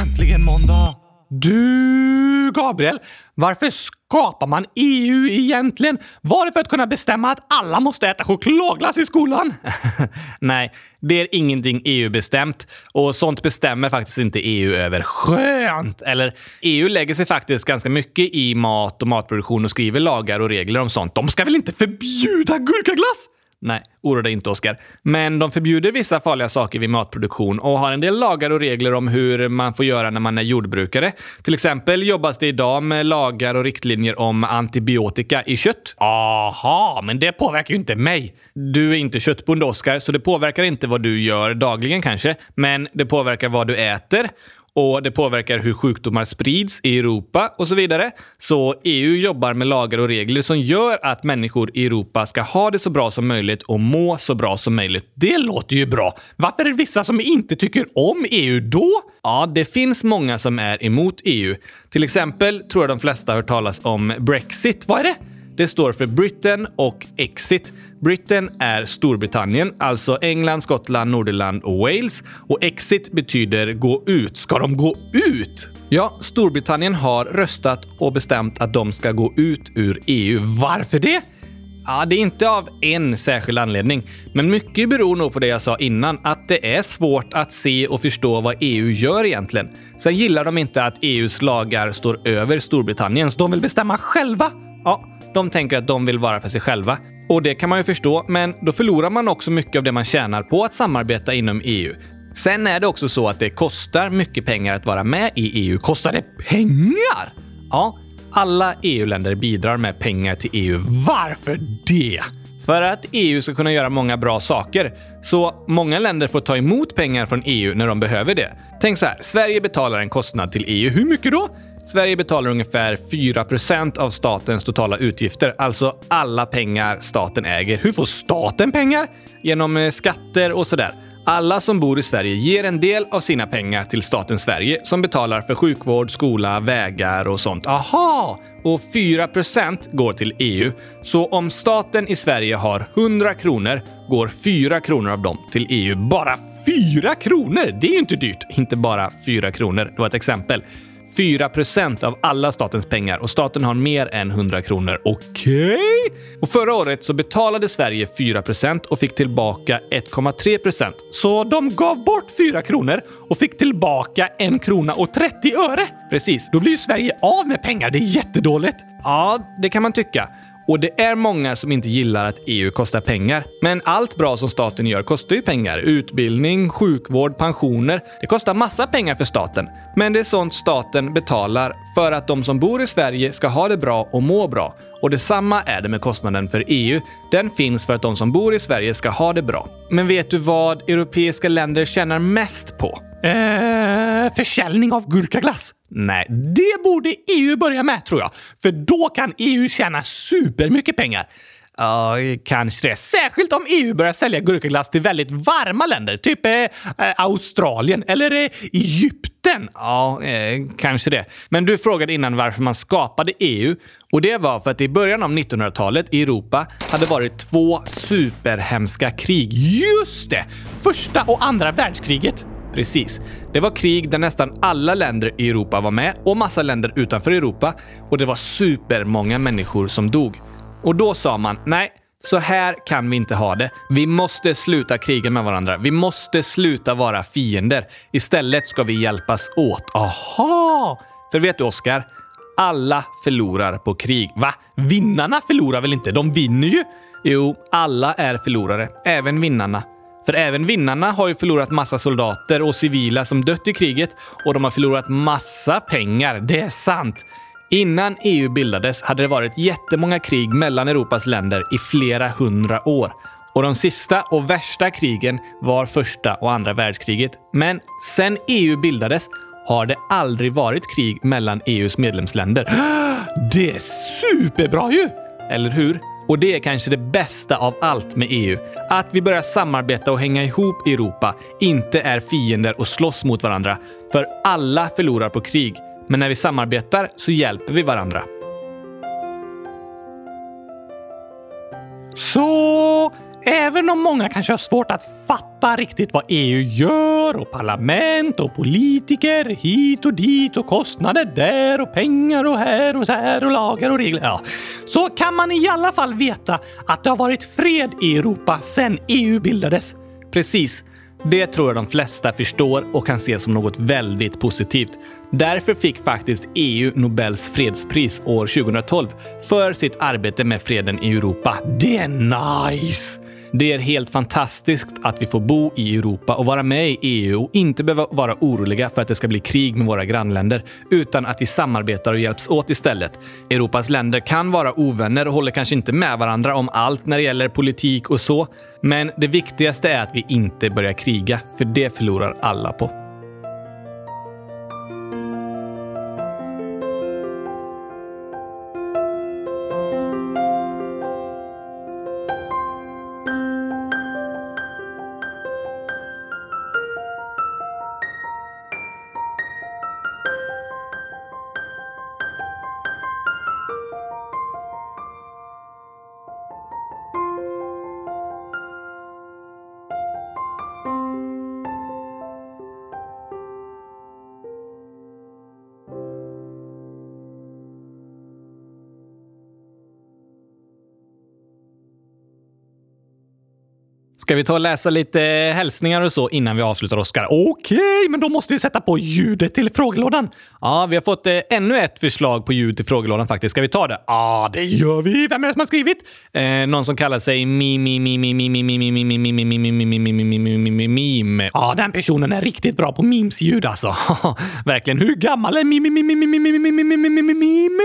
Äntligen måndag! Du, Gabriel, varför skapar man EU egentligen? Var det för att kunna bestämma att alla måste äta chokladglass i skolan? Nej, det är ingenting EU-bestämt och sånt bestämmer faktiskt inte EU över. Skönt! Eller EU lägger sig faktiskt ganska mycket i mat och matproduktion och skriver lagar och regler om sånt. De ska väl inte förbjuda gurkaglass? Nej, oroa dig inte Oskar. Men de förbjuder vissa farliga saker vid matproduktion och har en del lagar och regler om hur man får göra när man är jordbrukare. Till exempel jobbas det idag med lagar och riktlinjer om antibiotika i kött. Aha, men det påverkar ju inte mig. Du är inte köttbonde Oskar, så det påverkar inte vad du gör dagligen kanske. Men det påverkar vad du äter och det påverkar hur sjukdomar sprids i Europa och så vidare. Så EU jobbar med lagar och regler som gör att människor i Europa ska ha det så bra som möjligt och må så bra som möjligt. Det låter ju bra! Varför är det vissa som inte tycker om EU då? Ja, det finns många som är emot EU. Till exempel tror jag de flesta har hört talas om Brexit. Vad är det? Det står för Britain och Exit. Britain är Storbritannien, alltså England, Skottland, Nordirland och Wales. Och Exit betyder gå ut. Ska de gå ut? Ja, Storbritannien har röstat och bestämt att de ska gå ut ur EU. Varför det? Ja, det är inte av en särskild anledning, men mycket beror nog på det jag sa innan, att det är svårt att se och förstå vad EU gör egentligen. Sen gillar de inte att EUs lagar står över Storbritanniens. De vill bestämma själva. Ja, de tänker att de vill vara för sig själva. Och det kan man ju förstå, men då förlorar man också mycket av det man tjänar på att samarbeta inom EU. Sen är det också så att det kostar mycket pengar att vara med i EU. Kostar det pengar? Ja, alla EU-länder bidrar med pengar till EU. Varför det? För att EU ska kunna göra många bra saker. Så många länder får ta emot pengar från EU när de behöver det. Tänk så här, Sverige betalar en kostnad till EU. Hur mycket då? Sverige betalar ungefär 4% av statens totala utgifter, alltså alla pengar staten äger. Hur får staten pengar? Genom eh, skatter och sådär. Alla som bor i Sverige ger en del av sina pengar till staten Sverige som betalar för sjukvård, skola, vägar och sånt. Aha! Och 4% går till EU. Så om staten i Sverige har 100 kronor går 4 kronor av dem till EU. Bara 4 kronor! Det är ju inte dyrt. Inte bara 4 kronor. Det var ett exempel. 4% av alla statens pengar och staten har mer än 100 kronor. Okej? Okay. Och förra året så betalade Sverige 4% och fick tillbaka 1,3% Så de gav bort 4 kronor och fick tillbaka 1 krona och 30 öre. Precis, då blir ju Sverige av med pengar. Det är jättedåligt. Ja, det kan man tycka. Och det är många som inte gillar att EU kostar pengar. Men allt bra som staten gör kostar ju pengar. Utbildning, sjukvård, pensioner. Det kostar massa pengar för staten. Men det är sånt staten betalar för att de som bor i Sverige ska ha det bra och må bra. Och detsamma är det med kostnaden för EU. Den finns för att de som bor i Sverige ska ha det bra. Men vet du vad europeiska länder tjänar mest på? Eh, försäljning av gurkaglass? Nej, det borde EU börja med tror jag. För då kan EU tjäna supermycket pengar. Ja, kanske det. Särskilt om EU börjar sälja gurkaglass till väldigt varma länder. Typ eh, Australien eller eh, Egypten. Ja, eh, kanske det. Men du frågade innan varför man skapade EU. Och det var för att i början av 1900-talet i Europa hade varit två superhemska krig. Just det! Första och andra världskriget. Precis. Det var krig där nästan alla länder i Europa var med och massa länder utanför Europa och det var supermånga människor som dog. Och då sa man, nej, så här kan vi inte ha det. Vi måste sluta kriga med varandra. Vi måste sluta vara fiender. Istället ska vi hjälpas åt. Aha! För vet du, Oskar? Alla förlorar på krig. Va? Vinnarna förlorar väl inte? De vinner ju! Jo, alla är förlorare. Även vinnarna. För även vinnarna har ju förlorat massa soldater och civila som dött i kriget och de har förlorat massa pengar. Det är sant. Innan EU bildades hade det varit jättemånga krig mellan Europas länder i flera hundra år. Och de sista och värsta krigen var första och andra världskriget. Men sen EU bildades har det aldrig varit krig mellan EUs medlemsländer. Det är superbra ju! Eller hur? Och det är kanske det bästa av allt med EU. Att vi börjar samarbeta och hänga ihop i Europa, inte är fiender och slåss mot varandra. För alla förlorar på krig. Men när vi samarbetar så hjälper vi varandra. Så Även om många kanske har svårt att fatta riktigt vad EU gör och parlament och politiker hit och dit och kostnader där och pengar och här och där och lagar och regler. Ja, så kan man i alla fall veta att det har varit fred i Europa sedan EU bildades. Precis. Det tror jag de flesta förstår och kan se som något väldigt positivt. Därför fick faktiskt EU Nobels fredspris år 2012 för sitt arbete med freden i Europa. Det är nice! Det är helt fantastiskt att vi får bo i Europa och vara med i EU och inte behöva vara oroliga för att det ska bli krig med våra grannländer, utan att vi samarbetar och hjälps åt istället. Europas länder kan vara ovänner och håller kanske inte med varandra om allt när det gäller politik och så, men det viktigaste är att vi inte börjar kriga, för det förlorar alla på. Ska vi ta och läsa lite hälsningar och så innan vi avslutar, Oskar? Okej, men då måste vi sätta på ljudet till frågelådan. Ja, vi har fått eh, ännu ett förslag på ljud till frågelådan faktiskt. Ska vi ta det? Ja, det gör vi! Vem är det som har skrivit? Eh, någon som kallar sig Mim-Mim-Mim-Mim-Mim-Mim-Mim-Mim-Mim-Mim-Mim-Mim-Mim-Mim-Mim-Mim-Mim-Mim. Ja, den personen är riktigt bra på memes-ljud alltså. Verkligen. Hur gammal är Mim-Mim-Mim-Mim-Mim-Mim-Mim-Mim-Mim-Mim-Mim-Mim?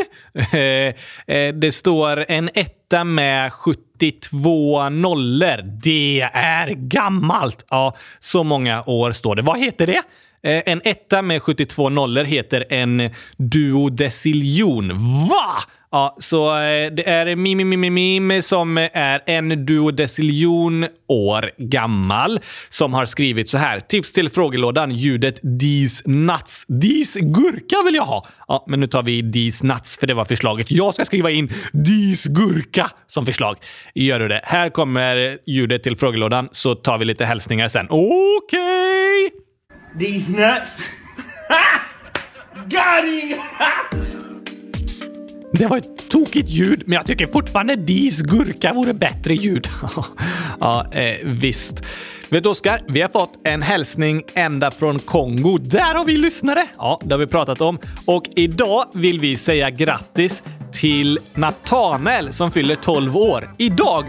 Det står en ett etta med 72 nollor. Det är gammalt! Ja, så många år står det. Vad heter det? Eh, en etta med 72 nollor heter en duodeciljon. Va? Ja, så eh, det är mim, som är en duodeciljon år gammal som har skrivit så här. Tips till frågelådan. Ljudet Dis nuts. Dis gurka vill jag ha. Ja, men nu tar vi Dis nuts för det var förslaget. Jag ska skriva in Dis gurka som förslag. Gör du det? Här kommer ljudet till frågelådan så tar vi lite hälsningar sen. Okej! Okay. These nuts. Got it! Det var ett tokigt ljud, men jag tycker fortfarande Dis gurka vore bättre ljud. ja, eh, visst. Vet du Oskar, vi har fått en hälsning ända från Kongo. Där har vi lyssnare! Ja, det har vi pratat om. Och idag vill vi säga grattis till Nathanael som fyller 12 år. Idag!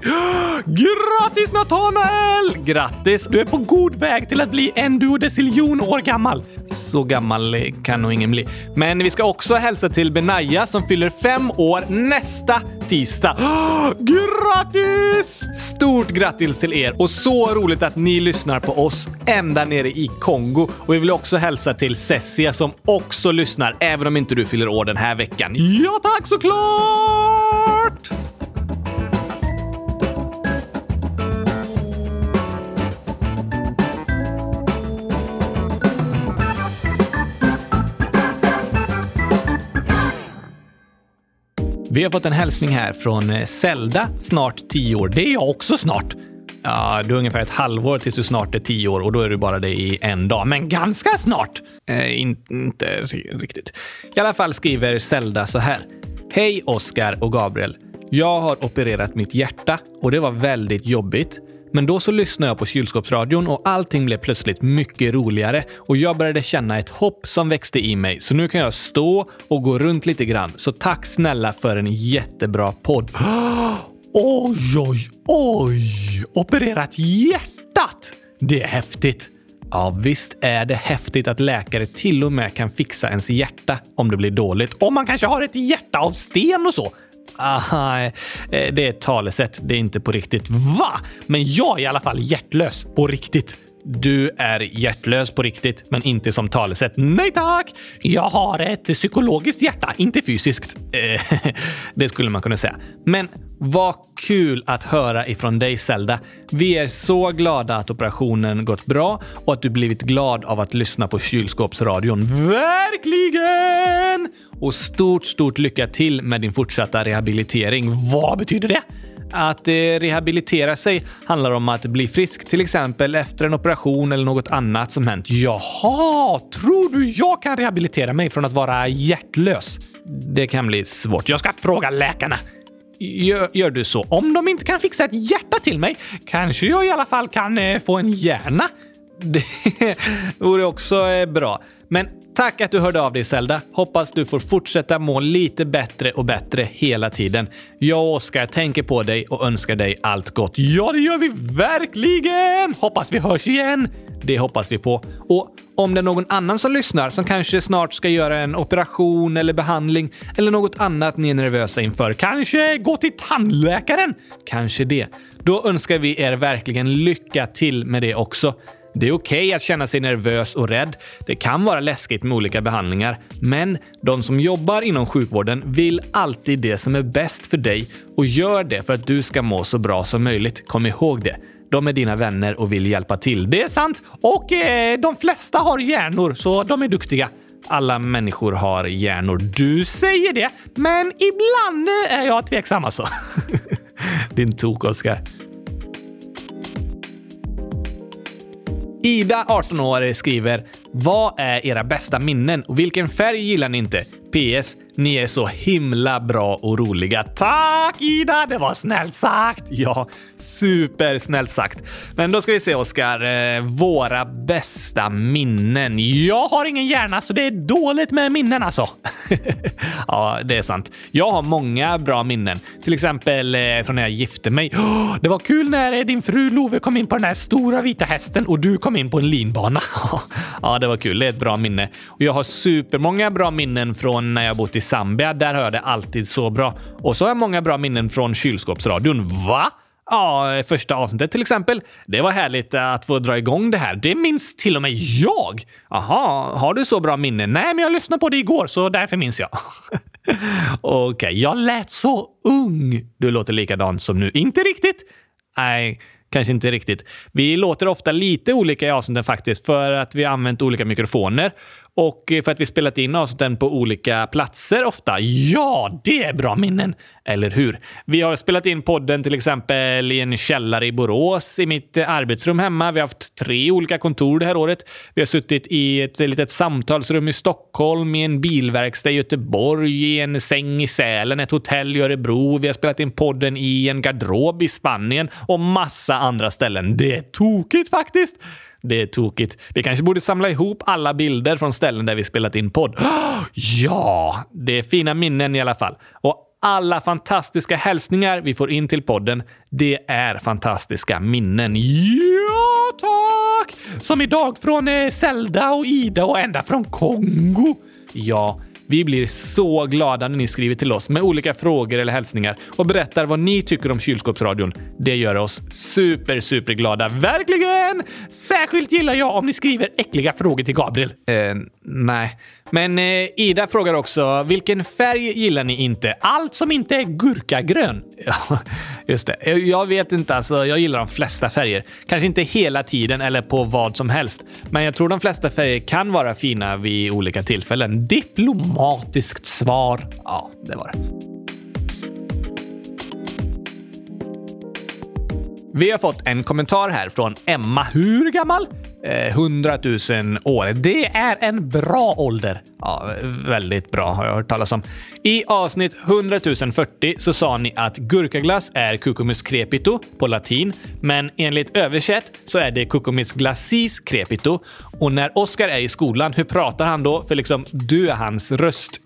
Grattis Nathanael! Grattis! Du är på god väg till att bli en duodeciljon år gammal. Så gammal eh, kan nog ingen bli. Men vi ska också hälsa till Benaya som fyller fem år nästa tisdag. Grattis! Stort grattis till er och så roligt att ni lyssnar på oss ända nere i Kongo. Och vi vill också hälsa till Cessia som också lyssnar, även om inte du fyller år den här veckan. Ja tack såklart! Vi har fått en hälsning här från eh, Zelda, snart 10 år. Det är jag också snart. Ja, du har ungefär ett halvår tills du snart är 10 år och då är du bara det i en dag. Men ganska snart! Eh, in, inte riktigt. I alla fall skriver Zelda så här. Hej Oskar och Gabriel. Jag har opererat mitt hjärta och det var väldigt jobbigt. Men då så lyssnade jag på kylskåpsradion och allting blev plötsligt mycket roligare och jag började känna ett hopp som växte i mig. Så nu kan jag stå och gå runt lite grann. Så tack snälla för en jättebra podd. Oj, oj, oj! Opererat hjärtat! Det är häftigt. Ja, visst är det häftigt att läkare till och med kan fixa ens hjärta om det blir dåligt. Om man kanske har ett hjärta av sten och så. Aha, eh, det är ett talesätt. Det är inte på riktigt. Va? Men jag är i alla fall hjärtlös på riktigt. Du är hjärtlös på riktigt, men inte som talesätt. Nej tack! Jag har ett psykologiskt hjärta, inte fysiskt. Eh, det skulle man kunna säga. Men vad kul att höra ifrån dig Zelda. Vi är så glada att operationen gått bra och att du blivit glad av att lyssna på kylskåpsradion. Verkligen! Och stort, stort lycka till med din fortsatta rehabilitering. Vad betyder det? Att eh, rehabilitera sig handlar om att bli frisk, till exempel efter en operation eller något annat som hänt. Jaha, tror du jag kan rehabilitera mig från att vara hjärtlös? Det kan bli svårt. Jag ska fråga läkarna. Gör, gör, du så? Om de inte kan fixa ett hjärta till mig kanske jag i alla fall kan eh, få en hjärna. Det vore också eh, bra. Men tack att du hörde av dig Zelda. Hoppas du får fortsätta må lite bättre och bättre hela tiden. Jag och Oskar tänker på dig och önskar dig allt gott. Ja, det gör vi verkligen! Hoppas vi hörs igen! Det hoppas vi på. Och om det är någon annan som lyssnar som kanske snart ska göra en operation eller behandling eller något annat ni är nervösa inför. Kanske gå till tandläkaren? Kanske det. Då önskar vi er verkligen lycka till med det också. Det är okej okay att känna sig nervös och rädd. Det kan vara läskigt med olika behandlingar, men de som jobbar inom sjukvården vill alltid det som är bäst för dig och gör det för att du ska må så bra som möjligt. Kom ihåg det. De är dina vänner och vill hjälpa till. Det är sant. Och eh, de flesta har hjärnor, så de är duktiga. Alla människor har hjärnor. Du säger det, men ibland är jag tveksam alltså. Din tok, Oskar. Ida, 18 år, skriver “Vad är era bästa minnen och vilken färg gillar ni inte? PS. Ni är så himla bra och roliga. Tack Ida! Det var snällt sagt! Ja, supersnällt sagt. Men då ska vi se Oskar. Eh, våra bästa minnen. Jag har ingen hjärna så det är dåligt med minnen alltså. ja, det är sant. Jag har många bra minnen. Till exempel eh, från när jag gifte mig. Oh, det var kul när din fru Love kom in på den här stora vita hästen och du kom in på en linbana. ja, det var kul. Det är ett bra minne. Och jag har supermånga bra minnen från när jag bott i Zambia. Där har jag det alltid så bra. Och så har jag många bra minnen från kylskåpsradion. Va? Ja, första avsnittet till exempel. Det var härligt att få dra igång det här. Det minns till och med jag. Aha, har du så bra minne? Nej, men jag lyssnade på det igår, så därför minns jag. Okej, okay, jag lät så ung. Du låter likadan som nu. Inte riktigt. Nej, kanske inte riktigt. Vi låter ofta lite olika i avsnitten faktiskt för att vi har använt olika mikrofoner och eh, för att vi spelat in avsnitten på olika platser ofta. Ja, det är bra minnen! Eller hur? Vi har spelat in podden till exempel i en källare i Borås, i mitt eh, arbetsrum hemma. Vi har haft tre olika kontor det här året. Vi har suttit i ett litet samtalsrum i Stockholm, i en bilverkstad i Göteborg, i en säng i Sälen, ett hotell i Örebro. Vi har spelat in podden i en garderob i Spanien och massa andra ställen. Det är tokigt faktiskt! Det är tokigt. Vi kanske borde samla ihop alla bilder från ställen där vi spelat in podd. Ja, det är fina minnen i alla fall. Och alla fantastiska hälsningar vi får in till podden, det är fantastiska minnen. Ja, tack! Som idag från eh, Zelda och Ida och ända från Kongo. Ja, vi blir så glada när ni skriver till oss med olika frågor eller hälsningar och berättar vad ni tycker om kylskåpsradion. Det gör oss super, super glada. Verkligen! Särskilt gillar jag om ni skriver äckliga frågor till Gabriel. Eh, nej. Men eh, Ida frågar också, vilken färg gillar ni inte? Allt som inte är gurkagrön. Ja, just det. Jag vet inte, alltså. Jag gillar de flesta färger. Kanske inte hela tiden eller på vad som helst. Men jag tror de flesta färger kan vara fina vid olika tillfällen. Diplomatiskt svar. Ja, det var det. Vi har fått en kommentar här från Emma. Hur gammal? Eh, 100 000 år. Det är en bra ålder. Ja, väldigt bra har jag hört talas om. I avsnitt 100 040 så sa ni att gurkaglass är cucumis crepito på latin, men enligt översätt så är det cucumis glacis crepito. Och när Oscar är i skolan, hur pratar han då? För liksom, du är hans röst.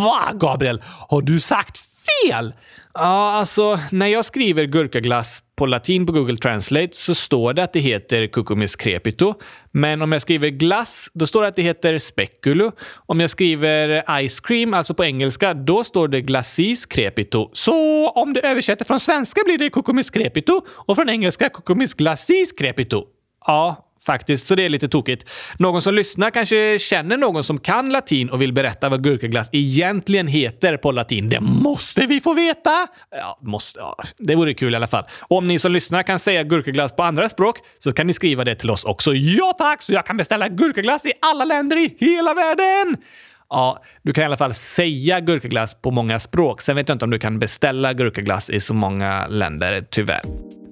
Va, Gabriel? Har du sagt fel? Ja, alltså när jag skriver gurkaglass på latin på Google Translate så står det att det heter cucumis crepito. Men om jag skriver glass, då står det att det heter speculo. Om jag skriver ice cream, alltså på engelska, då står det glacis crepito. Så om du översätter från svenska blir det cucumis crepito och från engelska cucumis glacis crepito? Ja, faktiskt, så det är lite tokigt. Någon som lyssnar kanske känner någon som kan latin och vill berätta vad gurkaglass egentligen heter på latin. Det måste vi få veta! Ja, måste, ja, det vore kul i alla fall. Och om ni som lyssnar kan säga gurkaglass på andra språk så kan ni skriva det till oss också. Ja tack! Så jag kan beställa gurkaglass i alla länder i hela världen! Ja, du kan i alla fall säga gurkaglass på många språk. Sen vet jag inte om du kan beställa gurkaglass i så många länder, tyvärr.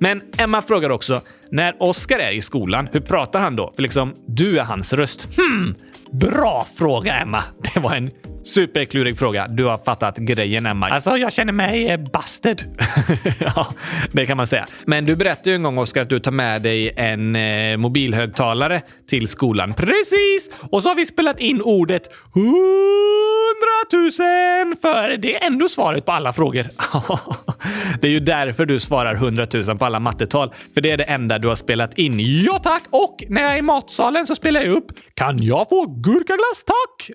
Men Emma frågar också, när Oscar är i skolan, hur pratar han då? För liksom, du är hans röst. Hmm, bra fråga Emma. Det var en Superklurig fråga. Du har fattat grejen, Emma. Alltså, jag känner mig eh, busted. ja, det kan man säga. Men du berättade ju en gång, Oskar, att du tar med dig en eh, mobilhögtalare till skolan. Precis! Och så har vi spelat in ordet hundratusen för det är ändå svaret på alla frågor. det är ju därför du svarar 100 000 på alla mattetal, för det är det enda du har spelat in. Ja tack! Och när jag är i matsalen så spelar jag upp “Kan jag få gurkaglass tack?”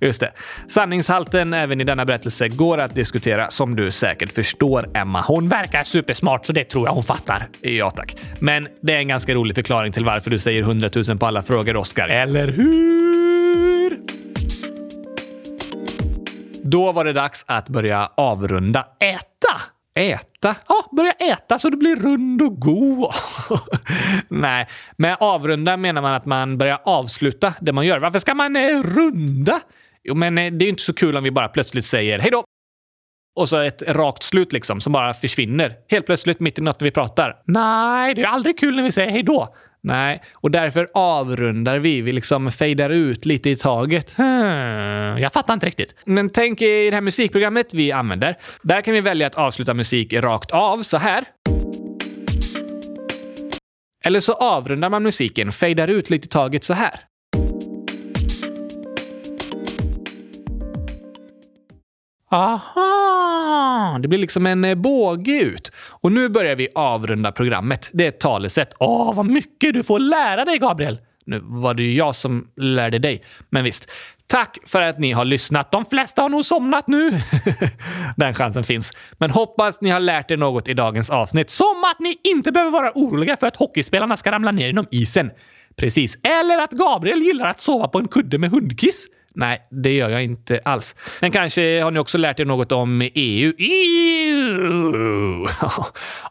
Just det. Sanningshalten även i denna berättelse går att diskutera som du säkert förstår, Emma. Hon verkar supersmart så det tror jag hon fattar. Ja tack. Men det är en ganska rolig förklaring till varför du säger 100 000 på alla frågor, Oscar. Eller hur? Då var det dags att börja avrunda. Äta! Äta? Ja, börja äta så du blir rund och god. Nej, med avrunda menar man att man börjar avsluta det man gör. Varför ska man eh, runda? Jo, men eh, det är ju inte så kul om vi bara plötsligt säger hej då. Och så ett rakt slut liksom som bara försvinner. Helt plötsligt mitt i natten vi pratar. Nej, det är aldrig kul när vi säger hej då. Nej, och därför avrundar vi. Vi liksom fejdar ut lite i taget. Hmm, jag fattar inte riktigt. Men tänk i det här musikprogrammet vi använder. Där kan vi välja att avsluta musik rakt av, så här. Eller så avrundar man musiken, fejdar ut lite i taget så här. Aha! Det blir liksom en eh, båge ut. Och nu börjar vi avrunda programmet. Det är ett talesätt. Åh, vad mycket du får lära dig, Gabriel! Nu var det ju jag som lärde dig, men visst. Tack för att ni har lyssnat. De flesta har nog somnat nu. Den chansen finns. Men hoppas ni har lärt er något i dagens avsnitt. Som att ni inte behöver vara oroliga för att hockeyspelarna ska ramla ner genom isen. Precis. Eller att Gabriel gillar att sova på en kudde med hundkiss. Nej, det gör jag inte alls. Men kanske har ni också lärt er något om EU. EU!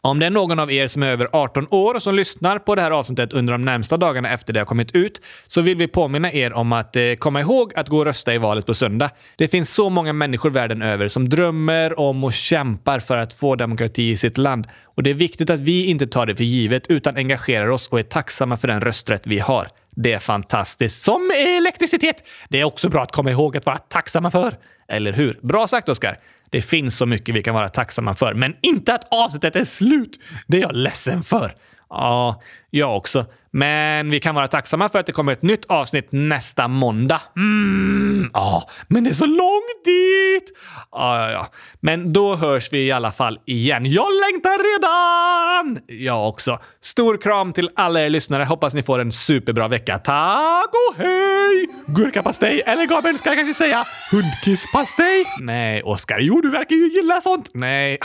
om det är någon av er som är över 18 år och som lyssnar på det här avsnittet under de närmsta dagarna efter det har kommit ut så vill vi påminna er om att eh, komma ihåg att gå och rösta i valet på söndag. Det finns så många människor världen över som drömmer om och kämpar för att få demokrati i sitt land. Och det är viktigt att vi inte tar det för givet utan engagerar oss och är tacksamma för den rösträtt vi har. Det är fantastiskt. Som elektricitet! Det är också bra att komma ihåg att vara tacksamma för. Eller hur? Bra sagt, Oskar. Det finns så mycket vi kan vara tacksamma för, men inte att avsnittet är slut. Det är jag ledsen för. Ja, jag också. Men vi kan vara tacksamma för att det kommer ett nytt avsnitt nästa måndag. Mm, ja, men det är så långt dit! Ja, ja, ja. Men då hörs vi i alla fall igen. Jag längtar redan! Jag också. Stor kram till alla er lyssnare. Hoppas ni får en superbra vecka. Tack och hej! Gurkapastej, eller Gabriel ska jag kanske säga hundkisspastej? Nej, Oskar. Jo, du verkar ju gilla sånt. Nej.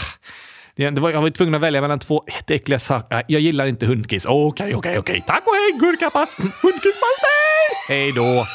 Det var, jag var tvungen att välja mellan två jätteäckliga saker. Jag gillar inte hundkiss. Okej, okay, okej, okay, okej. Okay. Tack och hej, gurkapast! Hundkisspastej! Hej då!